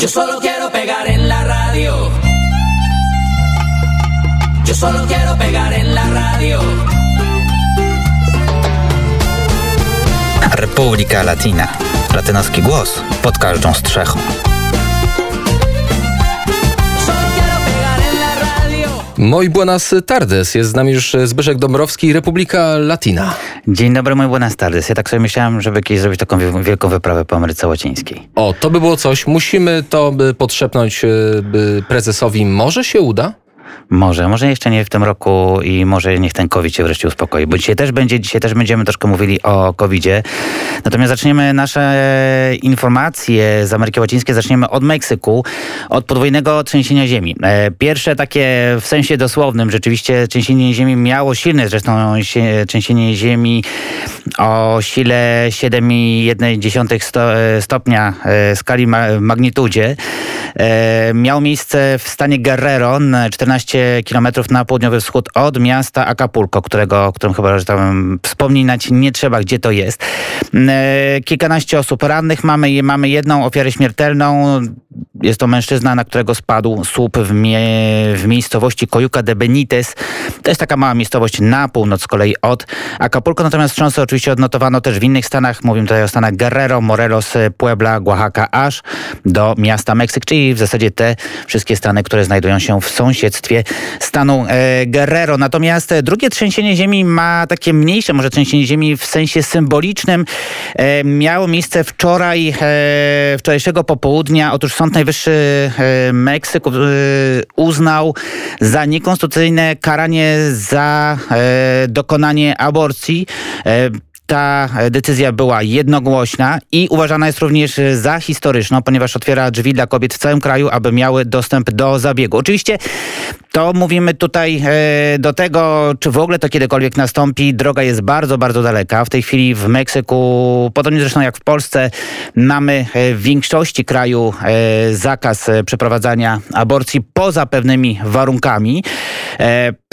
Yo solo quiero pegar en la radio. Yo solo quiero pegar en la radio. Republika Latina. Latynoski głos pod każdą strzechą. Moi buenas tardes. Jest z nami już Zbyszek Dąbrowski, Republika Latina. Dzień dobry, mój buenas tardes. Ja tak sobie myślałem, żeby kiedyś zrobić taką wi- wielką wyprawę po Ameryce Łacińskiej. O, to by było coś. Musimy to podszepnąć e, prezesowi. Może się uda? Może, może jeszcze nie w tym roku i może niech ten COVID się wreszcie uspokoi, bo dzisiaj też, będzie, dzisiaj też będziemy troszkę mówili o COVIDzie. Natomiast zaczniemy nasze informacje z Ameryki Łacińskiej, zaczniemy od Meksyku, od podwójnego trzęsienia ziemi. E, pierwsze takie w sensie dosłownym rzeczywiście trzęsienie ziemi miało silne, zresztą się, trzęsienie ziemi o sile 7,1 e, stopnia e, skali magnitudzie. Miało miejsce w stanie Guerrero 14 15 km na południowy wschód od miasta Acapulco, którego, o którym chyba że tam wspominać nie trzeba, gdzie to jest. E, kilkanaście osób rannych mamy, mamy jedną ofiarę śmiertelną. Jest to mężczyzna, na którego spadł słup w, mie w miejscowości Coyuca de Benitez. To jest taka mała miejscowość na północ z kolei od Acapulco. Natomiast wstrząsy oczywiście odnotowano też w innych stanach. Mówimy tutaj o stanach Guerrero, Morelos, Puebla, Oaxaca, aż do miasta Meksyk, czyli w zasadzie te wszystkie stany, które znajdują się w sąsiedztwie stanu e, Guerrero. Natomiast drugie trzęsienie ziemi ma takie mniejsze, może trzęsienie ziemi w sensie symbolicznym. E, miało miejsce wczoraj, e, wczorajszego popołudnia. Otóż Sąd Najwyższy e, Meksyku e, uznał za niekonstytucyjne karanie za e, dokonanie aborcji. Ta decyzja była jednogłośna i uważana jest również za historyczną, ponieważ otwiera drzwi dla kobiet w całym kraju, aby miały dostęp do zabiegu. Oczywiście to mówimy tutaj e, do tego, czy w ogóle to kiedykolwiek nastąpi. Droga jest bardzo, bardzo daleka. W tej chwili w Meksyku, podobnie zresztą jak w Polsce, mamy e, w większości kraju e, zakaz przeprowadzania aborcji poza pewnymi warunkami.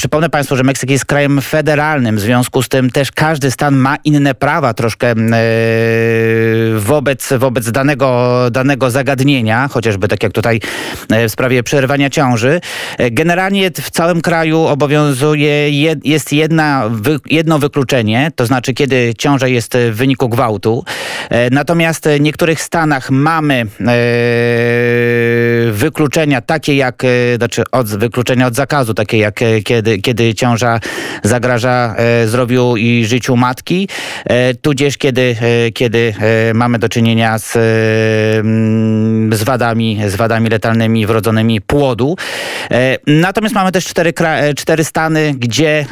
Przypomnę Państwu, że Meksyk jest krajem federalnym, w związku z tym też każdy stan ma inne prawa troszkę e, wobec, wobec danego, danego zagadnienia, chociażby tak jak tutaj e, w sprawie przerywania ciąży. E, Generalnie w całym kraju obowiązuje, jest jedna, jedno wykluczenie, to znaczy kiedy ciąża jest w wyniku gwałtu. Natomiast w niektórych stanach mamy wykluczenia takie jak, znaczy od, wykluczenia od zakazu, takie jak kiedy, kiedy ciąża zagraża e, zdrowiu i życiu matki, e, tudzież kiedy, e, kiedy mamy do czynienia z, mm, z wadami, z wadami letalnymi wrodzonymi płodu. Natomiast mamy też cztery, cztery stany, gdzie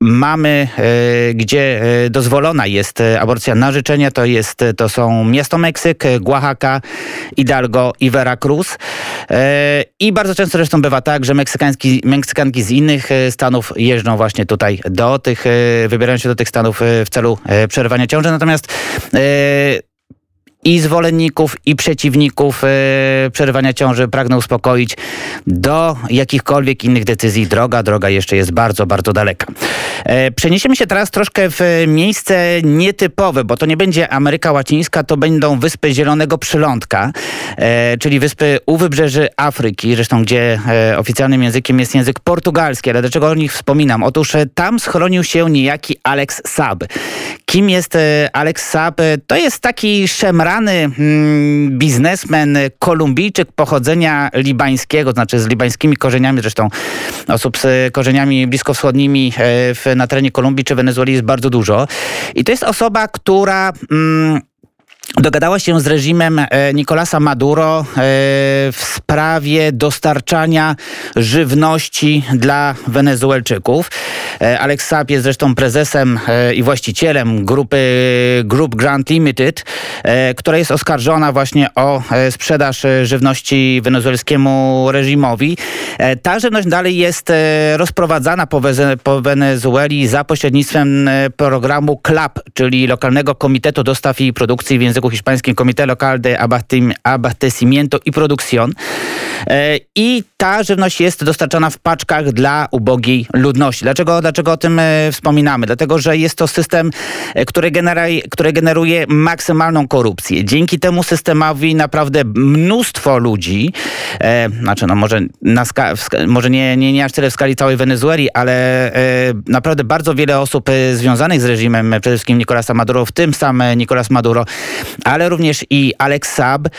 mamy, e, gdzie e, dozwolona jest e, aborcja na życzenie, to, jest, to są miasto Meksyk, Oaxaca, Hidalgo i Veracruz. I bardzo często zresztą bywa tak, że meksykański, Meksykanki z innych stanów jeżdżą właśnie tutaj do tych, wybierają się do tych stanów w celu przerywania ciąży, natomiast i zwolenników, i przeciwników e, przerywania ciąży pragnę uspokoić. Do jakichkolwiek innych decyzji droga, droga jeszcze jest bardzo, bardzo daleka. E, przeniesiemy się teraz troszkę w miejsce nietypowe, bo to nie będzie Ameryka Łacińska, to będą Wyspy Zielonego Przylądka, e, czyli wyspy u wybrzeży Afryki, zresztą gdzie oficjalnym językiem jest język portugalski, ale dlaczego o nich wspominam? Otóż tam schronił się niejaki Alex Saab. Kim jest Alex Saab? To jest taki szemrany mm, biznesmen, kolumbijczyk pochodzenia libańskiego, znaczy z libańskimi korzeniami, zresztą osób z korzeniami bliskowschodnimi e, w, na terenie Kolumbii czy Wenezueli jest bardzo dużo. I to jest osoba, która... Mm, Dogadała się z reżimem e, Nicolasa Maduro e, w sprawie dostarczania żywności dla Wenezuelczyków. E, Alex Saab jest zresztą prezesem i właścicielem grupy Group Grant Limited, która jest oskarżona właśnie o sprzedaż żywności wenezuelskiemu reżimowi. Ta żywność dalej jest rozprowadzana po, Wenezueli za pośrednictwem programu CLAP, czyli lokalnego komitetu dostaw i produkcji w języku języku hiszpańskim Comité Local de Abastecimiento y Producción. E, I ta żywność jest dostarczana w paczkach dla ubogiej ludności. Dlaczego, dlaczego o tym e, wspominamy? Dlatego, że jest to system, e, który, generuje, który generuje maksymalną korupcję. Dzięki temu systemowi naprawdę mnóstwo ludzi, znaczy no może, na może nie, nie, nie aż tyle w skali całej Wenezueli, ale naprawdę bardzo wiele osób związanych z reżimem, przede wszystkim Nicolasa Maduro, w tym sam Nicolas Maduro, ale również i Alex Saab, e,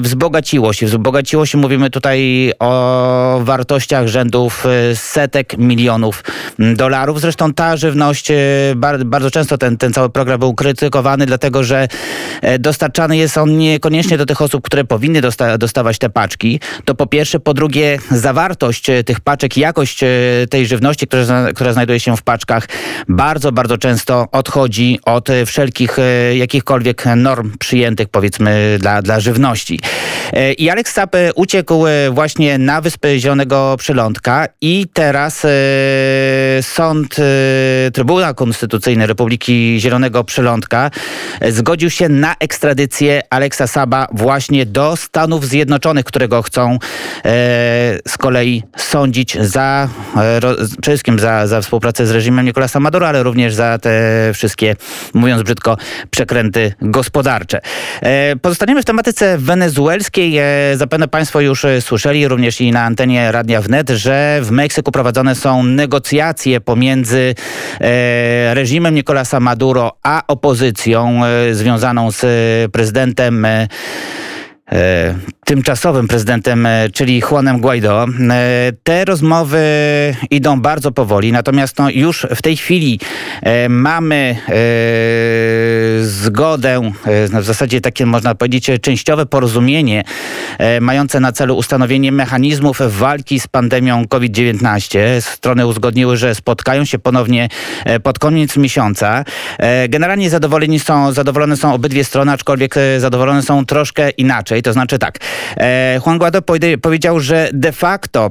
wzbogaciło się. Wzbogaciło się, mówimy tutaj o wartościach rzędów e, setek milionów dolarów. Zresztą ta żywność, e, bardzo często ten, ten cały program był krytykowany, dlatego że dostarczany jest on niekoniecznie do tych osób, które powinny dosta dostawać te paczki. To po pierwsze. Po drugie, zawartość tych paczek, jakość tej żywności, która, która znajduje się w paczkach, bardzo, bardzo często odchodzi od wszelkich jakichkolwiek norm przyjętych, powiedzmy, dla, dla żywności. I Alex Saab uciekł właśnie na Wyspy Zielonego Przylądka i teraz sąd, Trybunał Konstytucyjny Republiki Zielonego Przylądka zgodził się na ekstradycję Aleksa Saba właśnie do Stanów Zjednoczonych, którego chcą z kolei sądzić za, przede wszystkim za, za współpracę z reżimem Nicolasa Maduro, ale również za te wszystkie, mówiąc brzydko, przekręty gospodarcze. Pozostaniemy w tematyce wenezuelskiej. Zapewne Państwo już słyszeli również i na antenie Radia Wnet, że w Meksyku prowadzone są negocjacje pomiędzy reżimem Nicolasa Maduro a opozycją związaną z prezydentem tymczasowym prezydentem, czyli Juanem Guaido. Te rozmowy idą bardzo powoli, natomiast no, już w tej chwili mamy zgodę, w zasadzie takie można powiedzieć częściowe porozumienie mające na celu ustanowienie mechanizmów walki z pandemią COVID-19. Strony uzgodniły, że spotkają się ponownie pod koniec miesiąca. Generalnie zadowoleni są, zadowolone są obydwie strony, aczkolwiek zadowolone są troszkę inaczej. To znaczy tak, Juan Guaido powiedział, że de facto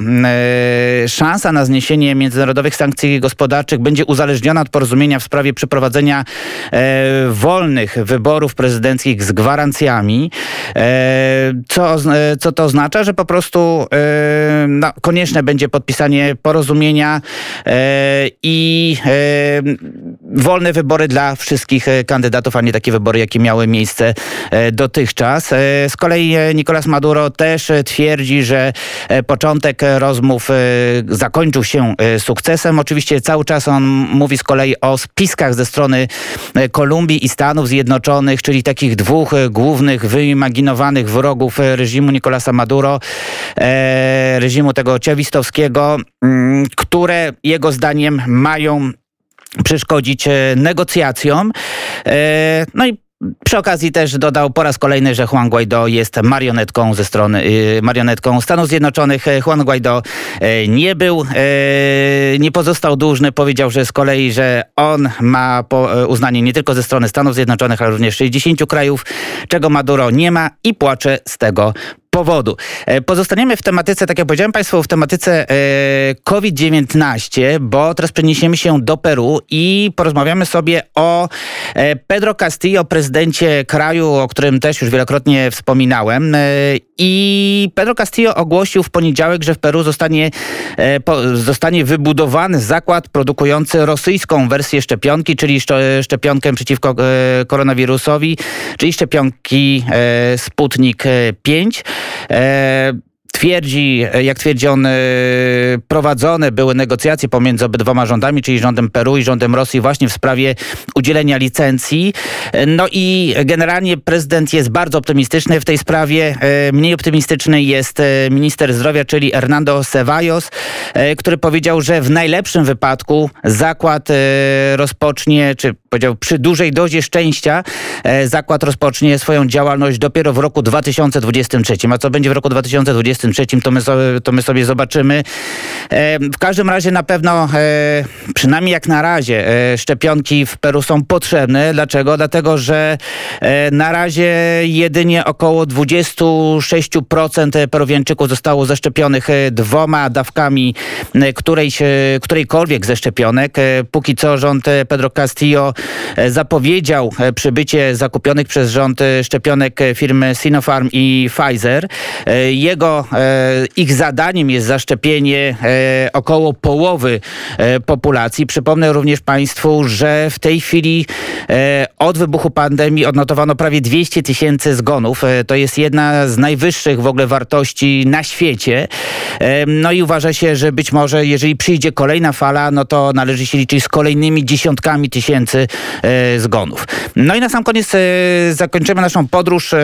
szansa na zniesienie międzynarodowych sankcji gospodarczych będzie uzależniona od porozumienia w sprawie przeprowadzenia wolnych wyborów prezydenckich z gwarancjami. Co, co to oznacza? Że po prostu no, konieczne będzie podpisanie porozumienia i wolne wybory dla wszystkich kandydatów, a nie takie wybory, jakie miały miejsce dotychczas. Z kolei Nicolas Maduro też twierdzi, że początek rozmów zakończył się sukcesem. Oczywiście cały czas on mówi z kolei o spiskach ze strony Kolumbii i Stanów Zjednoczonych, czyli takich dwóch głównych, wyimaginowanych wrogów reżimu Nicolasa Maduro, reżimu tego ciawistowskiego, mm, które jego zdaniem mają przeszkodzić negocjacjom. No i przy okazji też dodał po raz kolejny, że Juan Guaido jest marionetką ze strony, marionetką Stanów Zjednoczonych. Juan Guaido nie był, nie pozostał dłużny. Powiedział, że z kolei, że on ma uznanie nie tylko ze strony Stanów Zjednoczonych, ale również 60 krajów, czego Maduro nie ma i płacze z tego powodu. Pozostaniemy w tematyce, tak jak powiedziałem Państwu, w tematyce COVID-19, bo teraz przeniesiemy się do Peru i porozmawiamy sobie o Pedro Castillo, prezydencie kraju, o którym też już wielokrotnie wspominałem. I Pedro Castillo ogłosił w poniedziałek, że w Peru zostanie, zostanie wybudowany zakład produkujący rosyjską wersję szczepionki, czyli szczepionkę przeciwko koronawirusowi, czyli szczepionki Sputnik 5. Eh, Twierdzi, jak twierdzi on, prowadzone były negocjacje pomiędzy obydwoma rządami, czyli rządem Peru i rządem Rosji właśnie w sprawie udzielenia licencji. No i generalnie prezydent jest bardzo optymistyczny w tej sprawie. Mniej optymistyczny jest minister zdrowia, czyli Hernando Ceballos, który powiedział, że w najlepszym wypadku zakład rozpocznie, czy powiedział przy dużej dozie szczęścia, zakład rozpocznie swoją działalność dopiero w roku 2023. A co będzie w roku 2023? 2023, to my, sobie, to my sobie zobaczymy. E, w każdym razie na pewno, e, przynajmniej jak na razie, e, szczepionki w Peru są potrzebne. Dlaczego? Dlatego, że na razie jedynie około 26% Peruwianczyków zostało zaszczepionych dwoma dawkami którejś, którejkolwiek ze szczepionek. Póki co rząd Pedro Castillo zapowiedział przybycie zakupionych przez rząd szczepionek firmy Sinopharm i Pfizer. Jego, ich zadaniem jest zaszczepienie e, około połowy e, populacji. Przypomnę również Państwu, że w tej chwili e, od wybuchu pandemii odnotowano prawie 200 tysięcy zgonów. E, To jest jedna z najwyższych w ogóle wartości na świecie. E, No i uważa się, że być może jeżeli przyjdzie kolejna fala, no to należy się liczyć z kolejnymi dziesiątkami tysięcy e, zgonów. No i na sam koniec e, zakończymy naszą podróż e,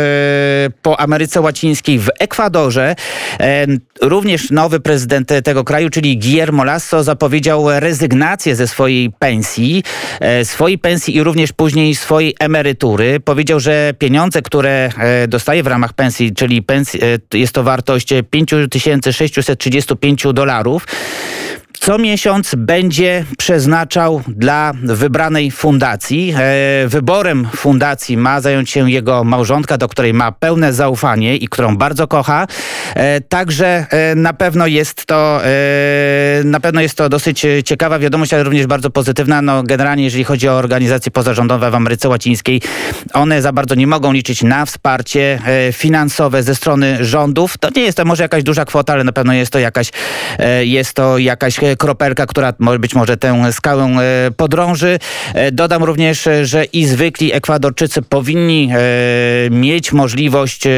po Ameryce Łacińskiej w Ekwadorze. E, Również nowy prezydent tego kraju, czyli Guillermo Lasso, zapowiedział rezygnację ze swojej pensji, e, swojej pensji i również później swojej emerytury. Powiedział, że pieniądze, które e, dostaje w ramach pensji, czyli pensji, jest to wartość 5635 dolarów, co miesiąc będzie przeznaczał dla wybranej fundacji. E, wyborem fundacji ma zająć się jego małżonka, do której ma pełne zaufanie i którą bardzo kocha. E, także e, na pewno jest to na pewno jest to dosyć ciekawa wiadomość, ale również bardzo pozytywna. No, generalnie jeżeli chodzi o organizacje pozarządowe w Ameryce Łacińskiej, one za bardzo nie mogą liczyć na wsparcie finansowe ze strony rządów. To nie jest to może jakaś duża kwota, ale na pewno jest to jakaś, jest to jakaś kropelka, która być może tę skałę e, podrąży. E, Dodam również, e, że i zwykli Ekwadorczycy powinni e, mieć możliwość e,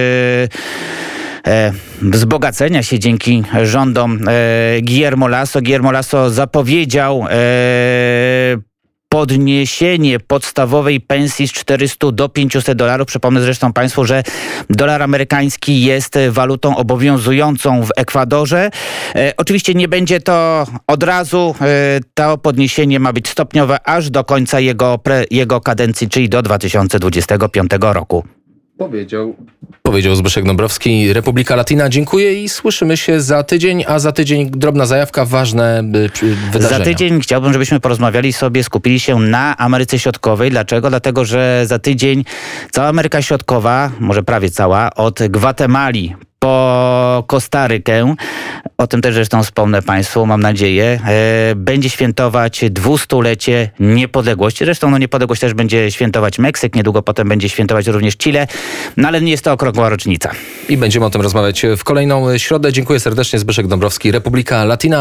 e, wzbogacenia się dzięki rządom e, Guillermo Lasso. Guillermo Lasso zapowiedział e, podniesienie podstawowej pensji z 400 do 500 dolarów. Przypomnę zresztą Państwu, że dolar amerykański jest walutą obowiązującą w Ekwadorze. E, oczywiście nie będzie to od razu. E, to podniesienie ma być stopniowe aż do końca jego, pre, jego kadencji, czyli do 2025 roku. Powiedział. Powiedział Zbyszek Dąbrowski, Republika Latina. Dziękuję i słyszymy się za tydzień, a za tydzień drobna zajawka, ważne wydarzenia. Za tydzień chciałbym, żebyśmy porozmawiali sobie, skupili się na Ameryce Środkowej. Dlaczego? Dlatego, że za tydzień cała Ameryka Środkowa, może prawie cała, od Gwatemali po Kostarykę, o tym też zresztą wspomnę Państwu, mam nadzieję, e, będzie świętować dwustulecie niepodległości. Zresztą no, niepodległość też będzie świętować Meksyk, niedługo potem będzie świętować również Chile, no ale nie jest to okrągła rocznica. I będziemy o tym rozmawiać w kolejną środę. Dziękuję serdecznie. Zbyszek Dąbrowski, Republika Latina.